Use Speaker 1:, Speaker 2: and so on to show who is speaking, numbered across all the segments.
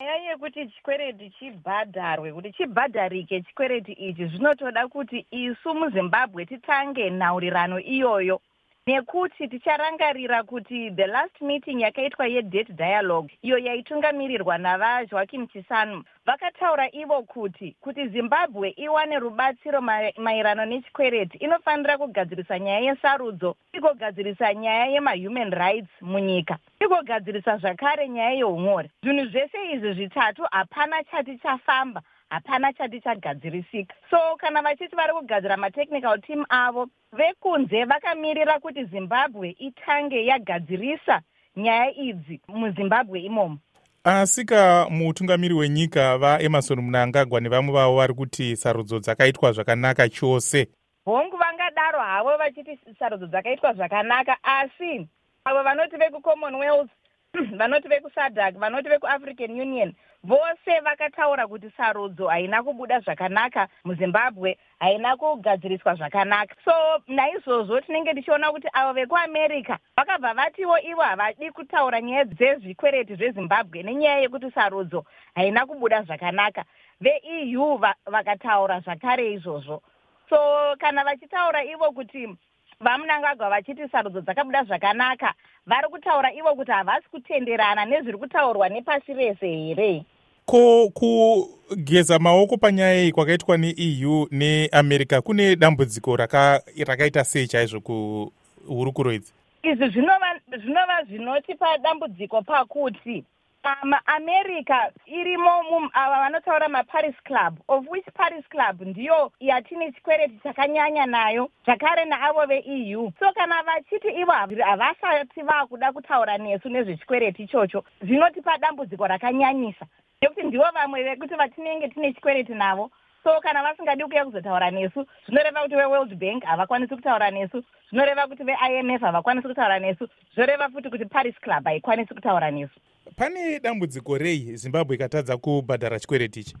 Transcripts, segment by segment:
Speaker 1: nyaya yekuti chikwereti chibhadharwe kuti chibhadharike chikwereti ichi zvinotoda kuti isu muzimbabwe titange nhaurirano iyoyo nekuti ticharangarira kuti the last meeting yakaitwa yedate dialogue iyo yaitungamirirwa navajoakim chisanu. Vakataura ivo kuti kuti zimbabwe iwane rubatsiro maerano nechikwereti inofanira kugadzirisa nyaya yesarudzo igogadzirisa nyaya yemahuman rights munyika igogadzirisa zvakare nyaya yeumori zvinhu zvese izvi zvitatu hapana chati chafamba hapana chati chagadzirisika. So kana vachiti vari kugadzira matechnical team avo vekunze vakamirira kuti zimbabwe itange yagadzirisa nyaya idzi muzimbabwe imomo.
Speaker 2: Asika mutungamiri wenyika vaemarson munangagwa nevamwe vavo vari kuti sarudzo dzakaitwa zvakanaka chose.
Speaker 1: Hongu vangadaro havo vachiti sarudzo dzakaitwa zvakanaka asi avo vanoti vekucommonwealth vanoti vekusadak vanoti vekuafrican union vose vakataura kuti sarudzo haina kubuda zvakanaka muzimbabwe haina kugadziriswa zvakanaka. So naizvozvo tinenge tichiona kuti avo vekuamerica vakabva vatiwo ivo havadi kutaura nyaya dzezvikwereti zvezimbabwe nenyaya yekuti sarudzo haina kubuda zvakanaka. Veeu vakataura zvakare izvozvo. So kana vachitaura ivo kuti vamunangagwa vachiti sarudzo dzakabuda zvakanaka vari kutaura ivo kuti havasi kutenderana nezviri kutaurwa nepasi rese here.
Speaker 2: Ko kugeza maoko panyaya iyi kwakaitwa neeu neamerica kune dambudziko rakaita sei chaizvo kuhurukuro idzi?
Speaker 1: Izvi zvinova zvinotipa dambudziko pakuti maamerica irimo ava vanotaura maparis club of which paris club ndiyo yatine chikwereti chakanyanya nayo zvakare naavo veeu so kana vachiti ivo havasati vaakuda kutaura nesu nezvechikwereti ichocho zvinotipa dambudziko rakanyanyisa. Nekuti ndivo vamwe vekuti vatinenge tine chikwereti navo so kana vasingadi kuuya kuzotaura nesu zvinoreva kuti veworld bank havakwanisi kutaura nesu zvinoreva kuti veimf havakwanisi kutaura nesu zvoreva futi kuti paris club haikwanisi kutaura nesu
Speaker 2: pane dambudziko rei zimbabwe ikatadza kubhadhara chikwereti ichi?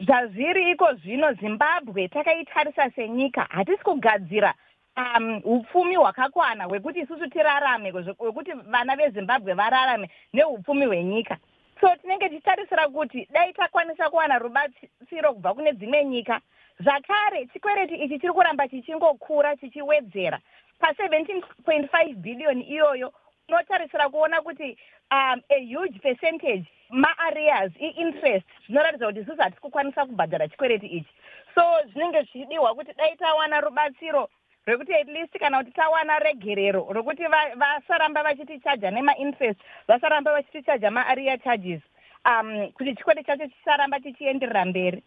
Speaker 1: Zvazviri iko zvino zimbabwe takaitarisa senyika hatisi kugadzira um upfumi hwakakwana hwekuti isusu tirarame hwekuti vana vezimbabwe vararame neupfumi hwenyika. So tinenge tichitarisira kuti dai takwanisa kuwana rubatsiro kubva kune dzimwe nyika zvakare chikwereti ichi chiri kuramba chichingokura chichiwedzera. Pa17 point 5 bhiliyoni iyoyo unotarisira kuona kuti um a huge percentage maareas iinterest zvinoratidza kuti isusu hatisi kukwanisa kubhadhara chikwereti ichi. So zvinenge zvichidiwa kuti dai tawana rubatsiro rwekuti at least kana kuti tawana regerero rokuti vasaramba vachitichaja nemainterest vasaramba vachitichaja maarea charges um kuti chikwedi chacho chisaramba chichienderera mberi